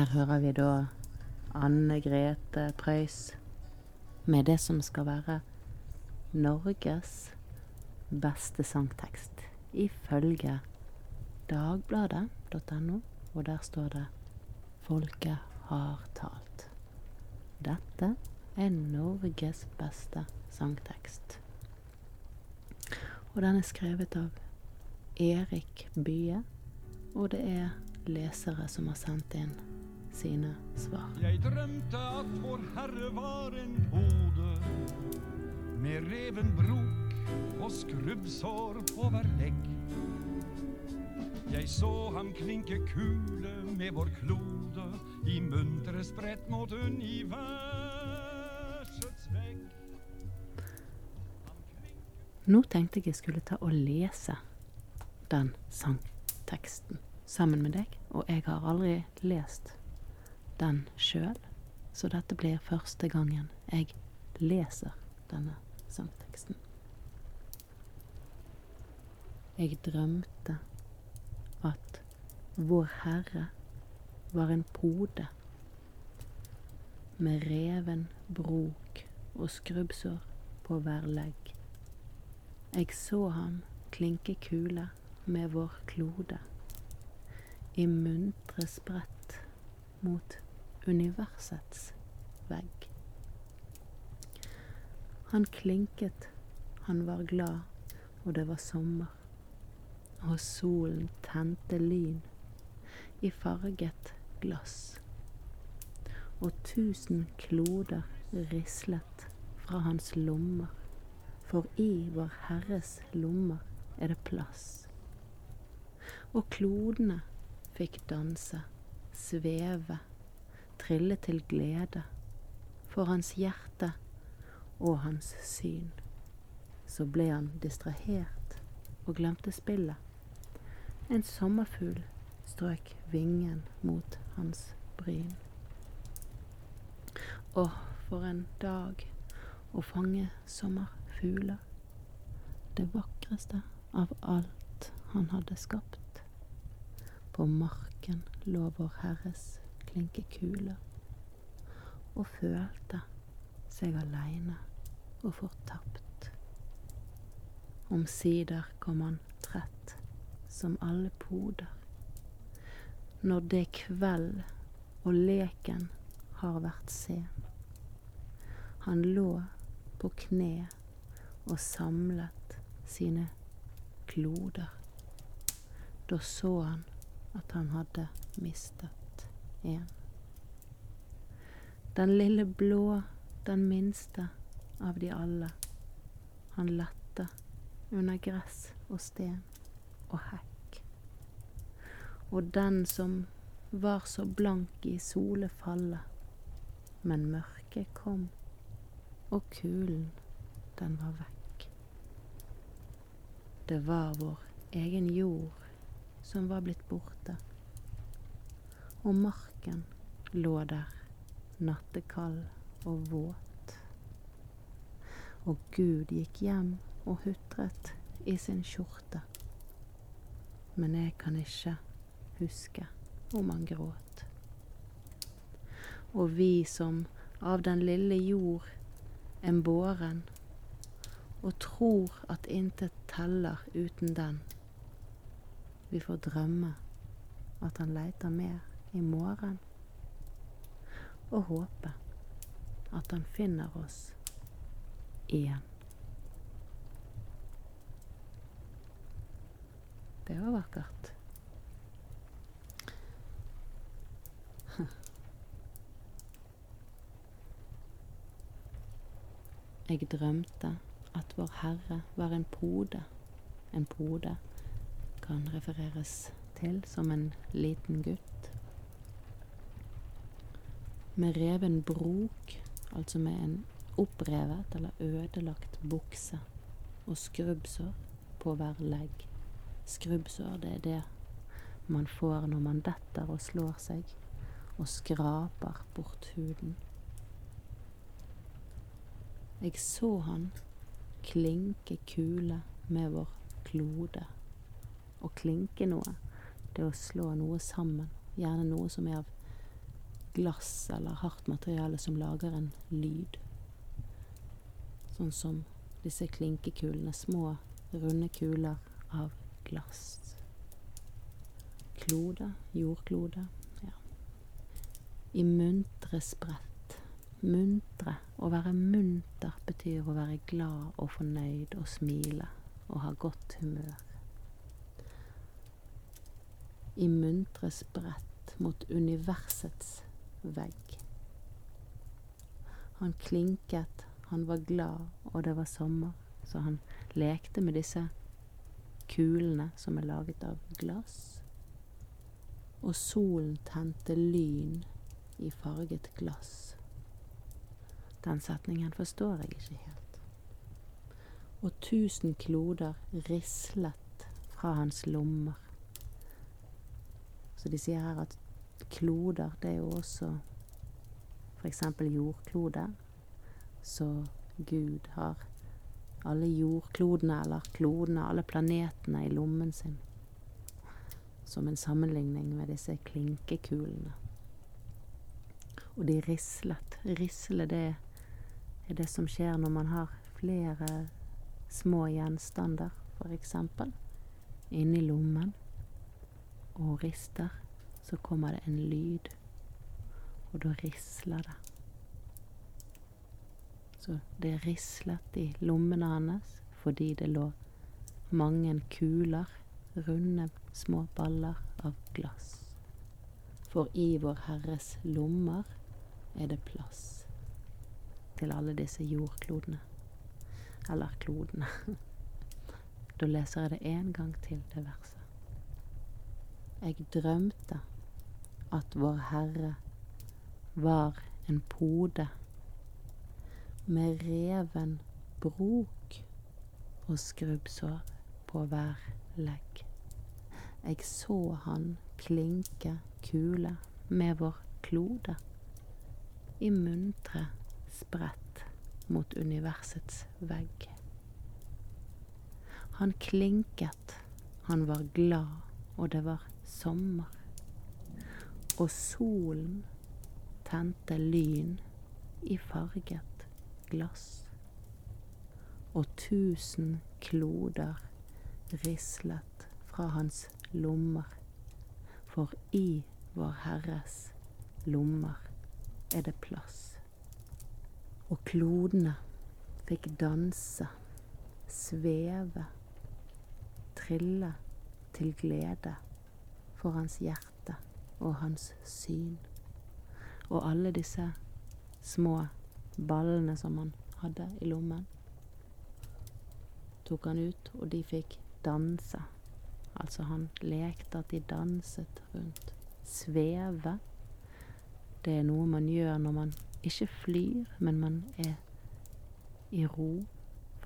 Her hører vi da Anne Grete Preus med det som skal være Norges beste sangtekst, ifølge dagbladet.no, og der står det 'Folket har talt'. Dette er Norges beste sangtekst. Og den er skrevet av Erik Bye, og det er lesere som har sendt inn sine svar. Jeg drømte at vår Herre var en hode med reven brok og skrubbsår på hver legg. Jeg så ham klinke kule med vår klode i muntre spredt mot universets vegg. Nå tenkte jeg jeg skulle ta og lese den sangteksten sammen med deg, og jeg har aldri lest den sjøl, så dette blir første gangen jeg leser denne sangteksten. Jeg drømte at Vår Herre var en pode med reven brok og skrubbsår på hver legg. Jeg så ham klinke kule med vår klode i muntre sprett mot universets vegg. Han klinket, han var glad, og det var sommer. Og solen tente lyn i farget glass. Og tusen kloder rislet fra hans lommer, for i Vår Herres lommer er det plass. Og klodene fikk danse, sveve, trille til glede for hans hjerte og hans syn. Så ble han distrahert og glemte spillet. En sommerfugl strøk vingen mot hans bryn. Å, for en dag å fange sommerfugler. Det vakreste av alt han hadde skapt. På marken lå Vår Herres klinkekuler og følte seg aleine og fortapt. Omsider kom han trett som alle poder. Når det kveld og leken har vært sen. Han lå på kne og samlet sine kloder. Da så han at han hadde mistet en. Den lille blå, den minste av de alle. Han lette under gress og sten og hekk. Og den som var så blank i solefallet, men mørket kom, og kulen, den var vekk. Det var vår egen jord som var blitt borte, og marken lå der, nattekald og våt. Og Gud gikk hjem og hutret i sin skjorte, men jeg kan ikke huske om han gråt. Og vi som av den lille jord en båren, og tror at intet teller uten den, vi får drømme at han leiter mer i morgen, og håpe at han finner oss igjen. Det var vakkert. Jeg drømte at Vår Herre var en pode. En pode kan refereres til som en liten gutt. Med reven brok, altså med en opprevet eller ødelagt bukse, og skrubbsår på hver legg. Skrubbsår, det er det man får når man detter og slår seg, og skraper bort huden. Jeg så han klinke kule med vår klode. Å klinke noe, det er å slå noe sammen, gjerne noe som er av glass eller hardt materiale som lager en lyd. Sånn som disse klinkekulene, små, runde kuler av glass. Klode, jordklode, ja. I muntre sprett. Muntre. Å være munter betyr å være glad og fornøyd og smile og ha godt humør. I muntre sprett mot universets vegg. Han klinket, han var glad, og det var sommer, så han lekte med disse kulene som er laget av glass. Og solen tente lyn i farget glass. Den setningen forstår jeg ikke helt. Og tusen kloder rislet fra hans lommer. Så de sier her at kloder, det er jo også eksempel jordklode. Så Gud har alle jordklodene, eller klodene, alle planetene i lommen sin. Som en sammenligning med disse klinkekulene. Og de rislet. Risle, det er det som skjer når man har flere små gjenstander, eksempel, inni lommen, og rister så kommer det en lyd, og da risler det. Så det rislet i lommene hans fordi det lå mange kuler, runde, små baller av glass. For i Vår Herres lommer er det plass til alle disse jordklodene. Eller klodene. Da leser jeg det en gang til, det verset. Jeg drømte at Vår Herre var en pode med reven brok og skrubbsår på hver legg. Jeg så han klinke kule med vår klode i muntre spredt mot universets vegg. Han klinket, han var glad, og det var sommer og solen tente lyn i farget glass. Og tusen kloder rislet fra hans lommer, for i Vår Herres lommer er det plass. Og klodene fikk danse, sveve, trille til glede for hans hjerte og hans syn. Og alle disse små ballene som han hadde i lommen, tok han ut, og de fikk danse. Altså, han lekte at de danset rundt. Sveve. Det er noe man gjør når man ikke flyr, men man er i ro,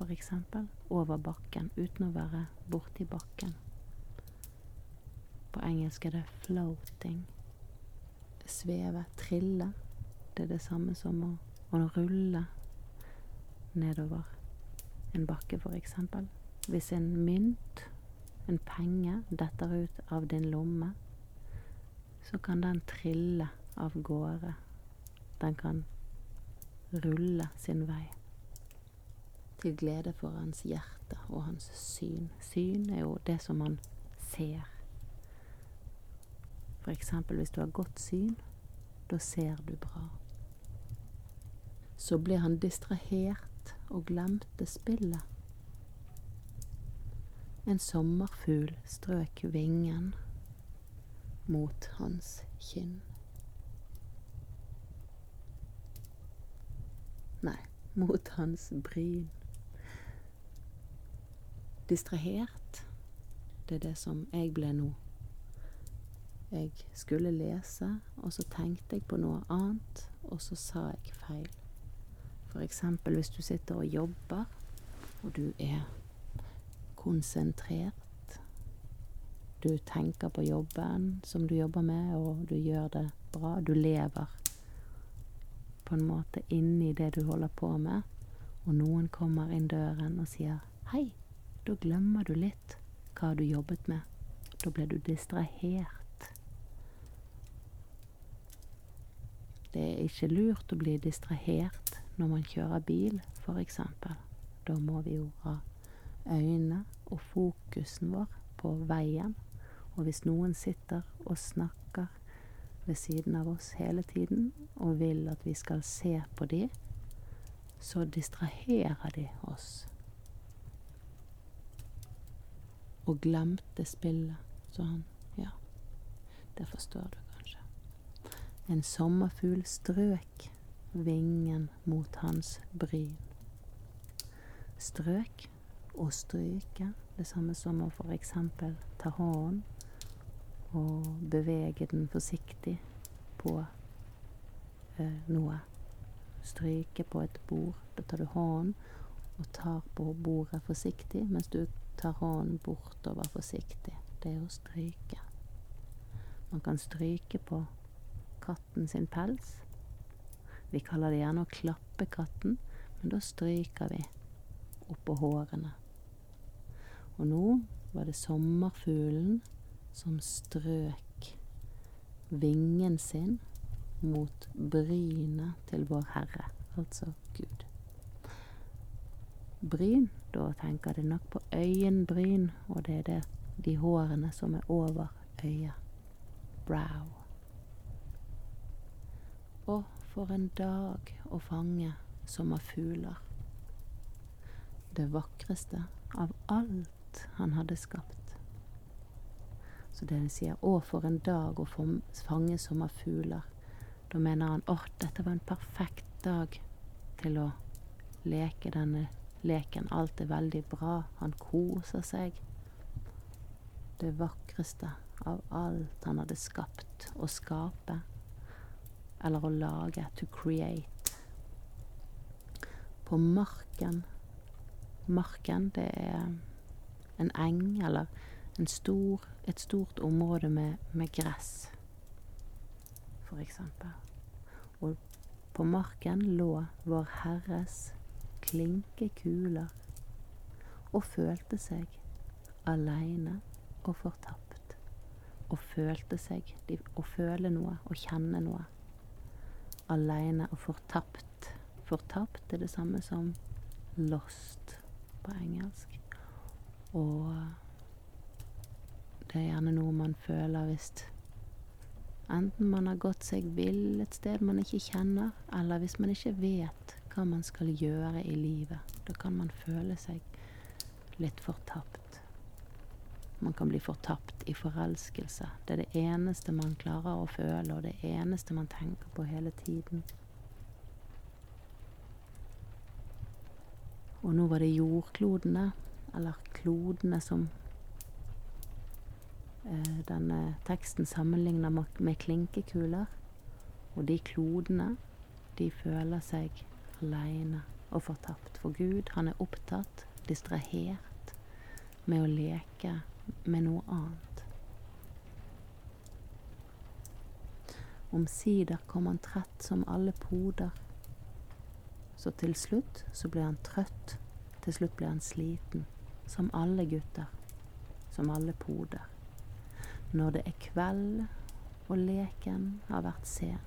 eksempel, over bakken, uten å være borti bakken. På engelsk er det 'floating'. Sveve, trille. Det er det samme som å, å rulle nedover en bakke, eksempel. Hvis en mynt, en penge, detter ut av din lomme, så kan den trille av gårde. Den kan rulle sin vei. Til glede for hans hjerte og hans syn. Syn er jo det som man ser. Eksempel hvis du har godt syn, da ser du bra. Så ble han distrahert og glemte spillet. En sommerfugl strøk vingen mot hans kinn. Nei, mot hans bryn. Distrahert, det er det som jeg ble nå jeg skulle lese, og så tenkte jeg på noe annet, og så sa jeg feil. Eksempel hvis du sitter og jobber, og du er konsentrert. Du tenker på jobben som du jobber med, og du gjør det bra. Du lever på en måte inni det du holder på med, og noen kommer inn døren og sier hei, da glemmer du litt hva du jobbet med. Da ble du distrahert. Det er ikke lurt å bli distrahert når man kjører bil, eksempel. Da må vi jo ha øynene og fokusen vår på veien. Og hvis noen sitter og snakker ved siden av oss hele tiden og vil at vi skal se på de, så distraherer de oss. Og glemte spillet, sa han. Ja, det forstår du. En sommerfugl strøk vingen mot hans bryn. Strøk og stryke, det samme som å eksempel ta hånden og bevege den forsiktig på ø, noe. Stryke på et bord. Da tar du hånden og tar på bordet forsiktig, mens du tar hånden bortover forsiktig. Det er å stryke. Man kan stryke på katten sin pels. Vi kaller det gjerne å klappe katten, men da stryker vi oppå hårene. Og nå var det sommerfuglen som strøk vingen sin mot brynet til Vår Herre, altså Gud. Bryn, da tenker det nok på øyenbryn, og det er det, de hårene som er over øyet. Brow. Og for en dag å fange sommerfugler. Det vakreste av alt han hadde skapt. Så det han sier 'Å, for en dag å fange sommerfugler', da mener han 'Å, dette var en perfekt dag til å leke denne leken'. Alt er veldig bra. Han koser seg. Det vakreste av alt han hadde skapt å skape eller å lage, to create. På marken Marken, det er en eng eller en stor, et stort område med, med gress, for eksempel. Og på marken lå Vår Herres klinkekuler og følte seg aleine og fortapt. Og følte seg Å føle noe, å kjenne noe aleine og fortapt. Fortapt er det samme som lost på engelsk. Og det er gjerne noe man føler hvis enten man har gått seg vill et sted man ikke kjenner, eller hvis man ikke vet hva man skal gjøre i livet. Da kan man føle seg litt fortapt. Man kan bli fortapt i forelskelse. Det er det eneste man klarer å føle, og det eneste man tenker på hele tiden. Og nå var det jordklodene, eller klodene, som eh, denne teksten sammenligner med klinkekuler. Og de klodene, de føler seg aleine og fortapt. For Gud, han er opptatt, distrahert, med å leke med noe annet. Omsider kom han trett som alle poder. Så til slutt så ble han trøtt. Til slutt ble han sliten. Som alle gutter. Som alle poder. Når det er kveld og leken har vært sen,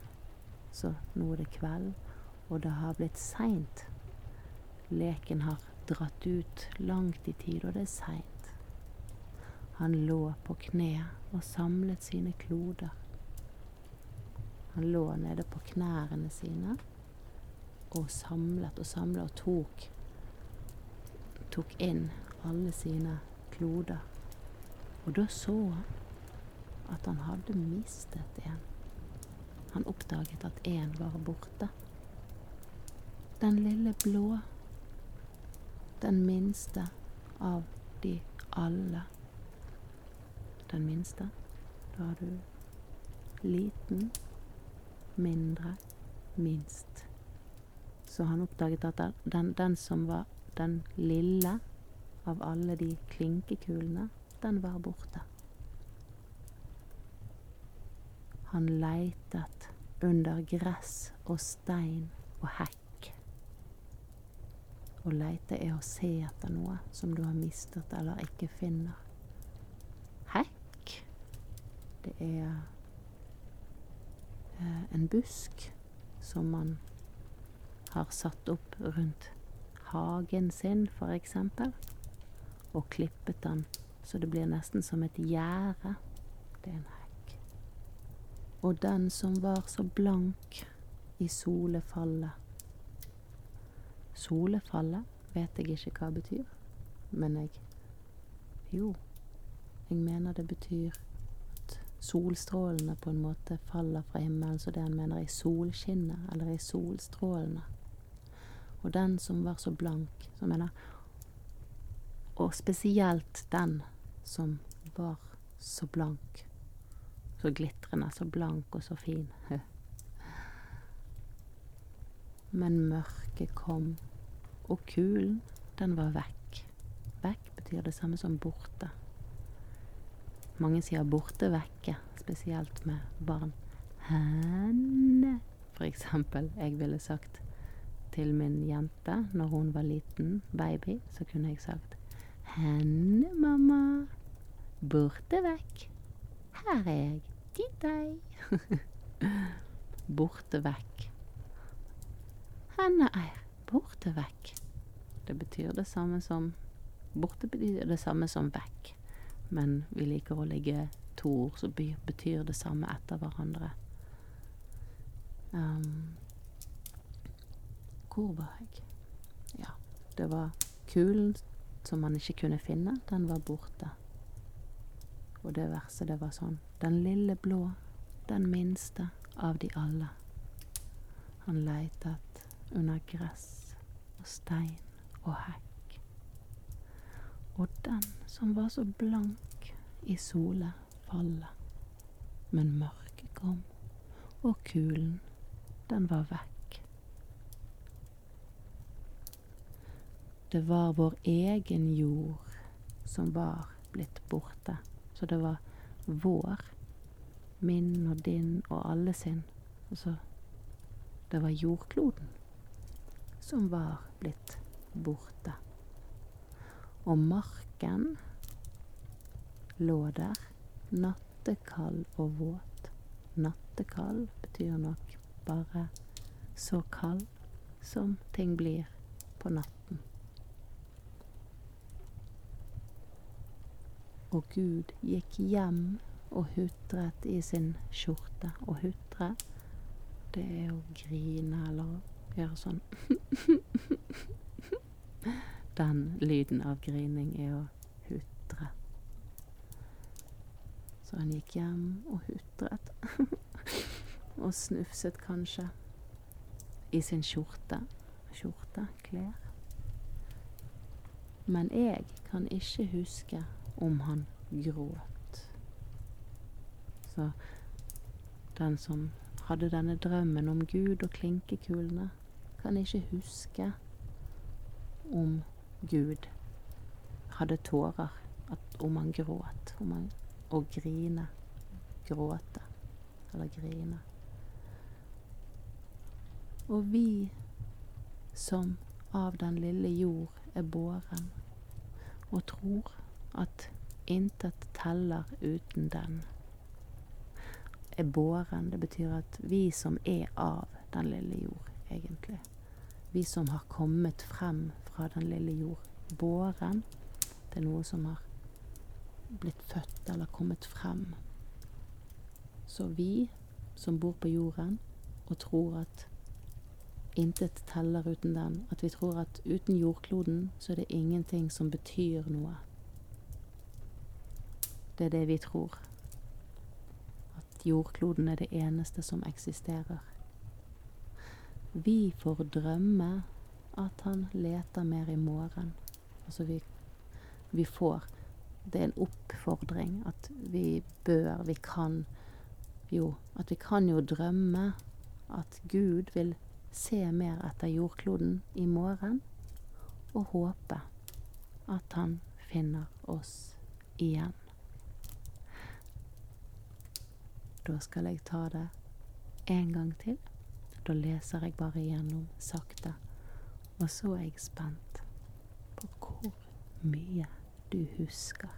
så nå er det kveld, og det har blitt seint. Leken har dratt ut langt i tid, og det er seint. Han lå på kne og samlet sine kloder. Han lå nede på knærne sine og samlet og samlet og tok tok inn alle sine kloder. Og da så han at han hadde mistet en. Han oppdaget at en var borte. Den lille blå. Den minste av de alle den minste. Da har du liten, mindre, minst. Så han oppdaget at den, den som var den lille av alle de klinkekulene, den var borte. Han leitet under gress og stein og hekk. Å leite er å se etter noe som du har mistet eller ikke finner. Det er eh, en busk som man har satt opp rundt hagen sin, eksempel, og klippet den så det blir nesten som et gjerde. Det er en hekk. Og den som var så blank i solefallet. Solefallet vet jeg ikke hva betyr, men jeg Jo, jeg mener det betyr solstrålene på en måte faller fra himmelen, så det han mener er solskinnet, eller i solstrålene. Og den som var så blank, som mener Og spesielt den som var så blank. Så glitrende, så blank og så fin. Men mørket kom, og kulen, den var vekk. Vekk betyr det samme som borte. Mange sier borte vekke, spesielt med barn. Henne, for eksempel. Jeg ville sagt til min jente når hun var liten, baby, så kunne jeg sagt Henne, mamma. Borte vekk. Her er jeg. Til deg. borte vekk. Henne er borte vekk. Det betyr det samme som Borte betyr det samme som vekk. Men vi liker å legge to ord som betyr det samme etter hverandre. Um, hvor var jeg? Ja, det var kulen som man ikke kunne finne. Den var borte. Og det verset, det var sånn Den lille blå, den minste av de alle. Han leitet under gress og stein og hekk. Og den som var så blank i solefallet. Men mørket kom, og kulen, den var vekk. Det var vår egen jord som var blitt borte. Så det var vår, min og din og alle sin. Altså det var jordkloden som var blitt borte. Og marken lå der, nattekald og våt. Nattekald betyr nok bare så kald som ting blir på natten. Og Gud gikk hjem og hutret i sin skjorte. Og hutre, det er å grine eller gjøre sånn Den lyden av grining er å hutre. Så han gikk hjem og hutret. og snufset kanskje i sin skjorte. Skjorte, klær. Men jeg kan ikke huske om han gråt. Så den som hadde denne drømmen om Gud og klinkekulene, kan ikke huske om Gud hadde tårer, at, om han gråt, om han å grine, gråte eller grine. Og vi som av den lille jord er båren og tror at intet teller uten den. Er båren. Det betyr at vi som er av den lille jord, egentlig. Vi som har kommet frem fra den lille jord. Båren, det er noe som har blitt født eller kommet frem. Så vi som bor på jorden og tror at intet teller uten den, at vi tror at uten jordkloden så er det ingenting som betyr noe. Det er det vi tror. At jordkloden er det eneste som eksisterer. Vi får drømme at han leter mer i morgen. Altså vi, vi får Det er en oppfordring at vi bør, vi kan Jo, at vi kan jo drømme at Gud vil se mer etter jordkloden i morgen, og håpe at han finner oss igjen. Da skal jeg ta det en gang til. Da leser jeg bare igjennom sakte. Og så er jeg spent på hvor mye du husker.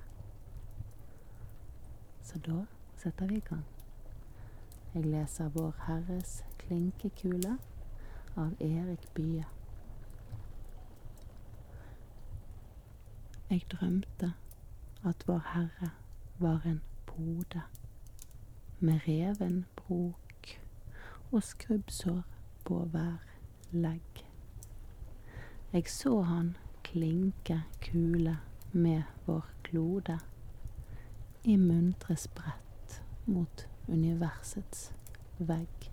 Så da setter vi i gang. Jeg leser Vår Herres klinkekule av Erik Bye. Jeg drømte at Vår Herre var en pode med reven brok og skrubbsår på hver legg. Jeg så han klinke kule med vår klode i muntre sprett mot universets vegg.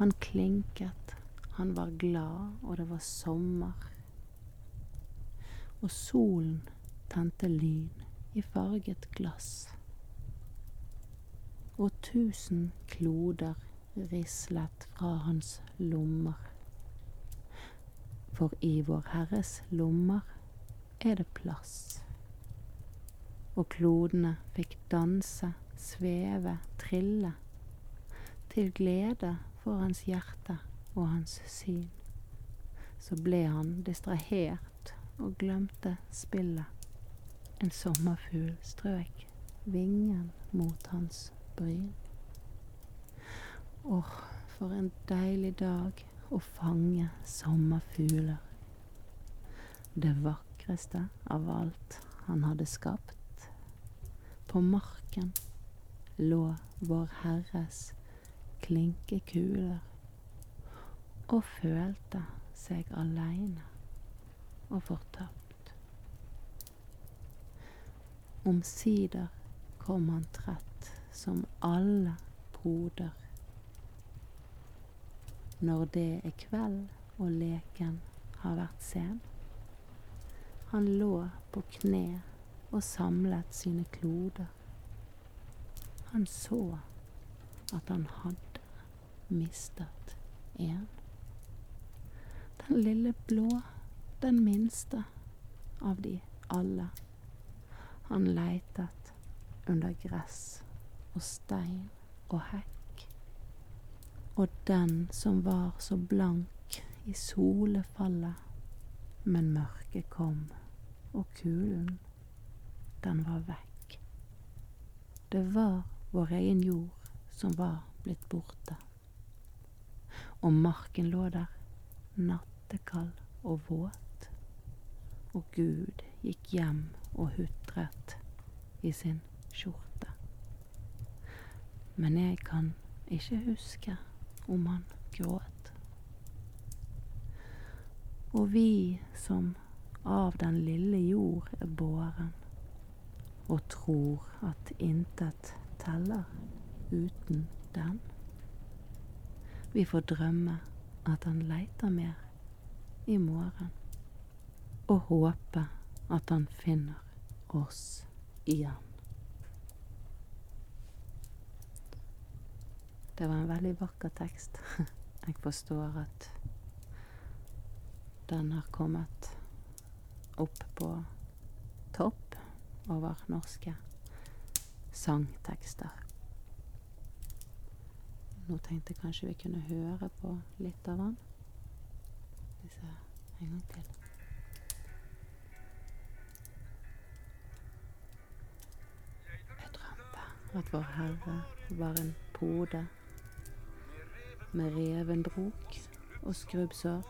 Han klinket, han var glad, og det var sommer. Og solen tente lyn i farget glass. Og tusen kloder rislet fra hans lommer. For i Vår Herres lommer er det plass. Og klodene fikk danse, sveve, trille, til glede for hans hjerte og hans syn. Så ble han distrahert og glemte spillet. En sommerfugl strøk vingen mot hans bryn. Åh, for en deilig dag å fange sommerfugler. Det vakreste av alt han hadde skapt. På marken lå Vår Herres klinkekuler og følte seg aleine og fortapt. Omsider kom han trett som alle poder. Når det er kveld og leken har vært sen. Han lå på kne og samlet sine kloder. Han så at han hadde mistet en. Den lille blå, den minste av de alle. Han leitet under gress og stein og hekk. Og den som var så blank i solefallet, men mørket kom, og kulen, den var vekk. Det var vår egen jord som var blitt borte. Og marken lå der, nattekald og våt. Og Gud gikk hjem og hutret i sin skjorte. Men jeg kan ikke huske om han gråt. Og vi som av den lille jord er båren, og tror at intet teller uten den. Vi får drømme at han leiter mer i morgen, og håpe at han finner oss igjen. Det var en veldig vakker tekst. Jeg forstår at den har kommet opp på topp over norske sangtekster. Nå tenkte jeg kanskje vi kunne høre på litt av den. Hvis jeg en gang til. Jeg drømte at Vår Herre var en pode med reven brok og skrubbsår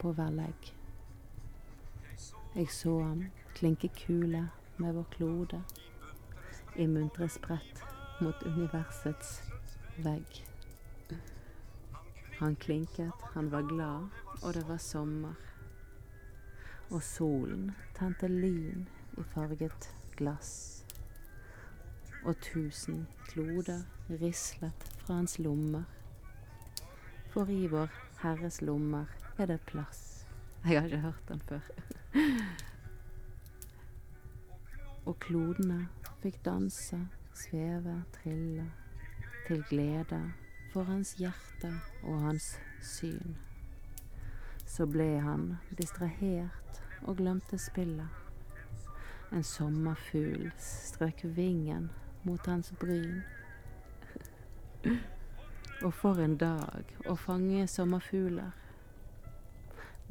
på hver legg. Jeg så ham klinke kule med vår klode i muntre sprett mot universets vegg. Han klinket, han var glad, og det var sommer. Og solen tente lyn i farget glass. Og tusen kloder rislet fra hans lommer. For i Vår Herres lommer er det plass. Jeg har ikke hørt den før. Og klodene fikk danse, sveve, trille, til glede for hans hjerte og hans syn. Så ble han distrahert og glemte spillet. En sommerfugl strøk vingen mot hans bryn. Og for en dag å fange sommerfugler.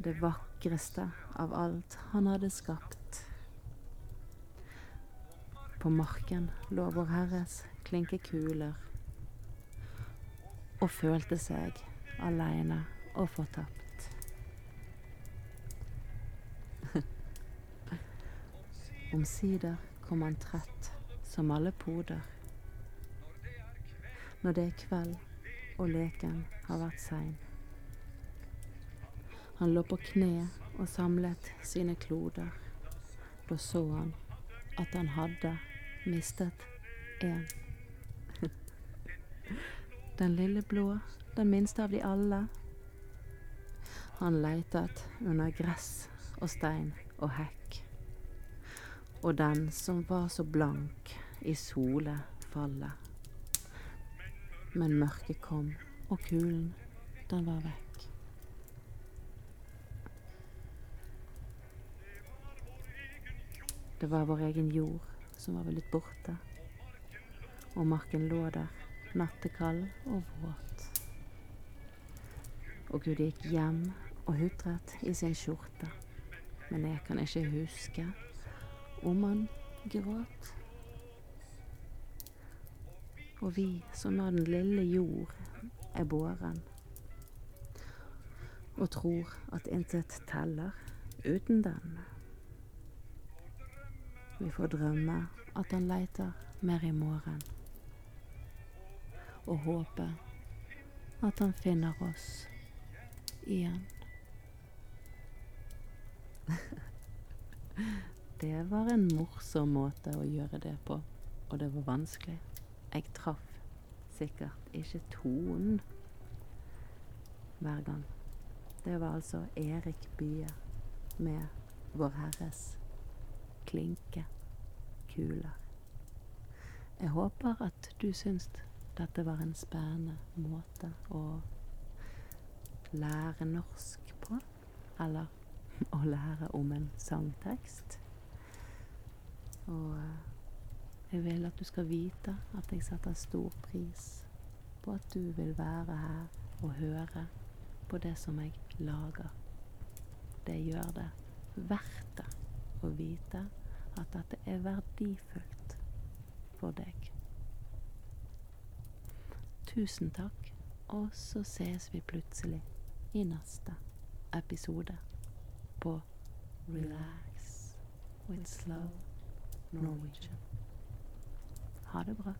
Det vakreste av alt han hadde skapt. På marken lå Vår Herres klinkekuler, og følte seg aleine og fortapt. Omsider kom han trett som alle poder. Når det er kveld og leken har vært sein. Han lå på kne og samlet sine kloder. Da så han at han hadde mistet én. Den lille blå, den minste av de alle. Han leitet under gress og stein og hekk. Og den som var så blank i solefallet. Men mørket kom, og kulen, den var vekk. Det var vår egen jord som var blitt borte, og marken lå der, nattekald og våt. Og Gud gikk hjem og hutret i sin skjorte, men jeg kan ikke huske om han gråt. Og vi som av den lille jord er båren, og tror at intet teller uten den. Vi får drømme at han leiter mer i morgen. Og håpe at han finner oss igjen. det var en morsom måte å gjøre det på, og det var vanskelig. Jeg traff sikkert ikke tonen hver gang. Det var altså Erik Bye med Vår Herres klinke kuler. Jeg håper at du syns dette var en spennende måte å lære norsk på. Eller å lære om en sangtekst. Og eh, jeg vil at du skal vite at jeg setter stor pris på at du vil være her og høre på det som jeg lager. Det gjør det verdt det å vite at dette er verdifullt for deg. Tusen takk, og så ses vi plutselig i neste episode på Relax with Slow Norwegian. Ha det bra.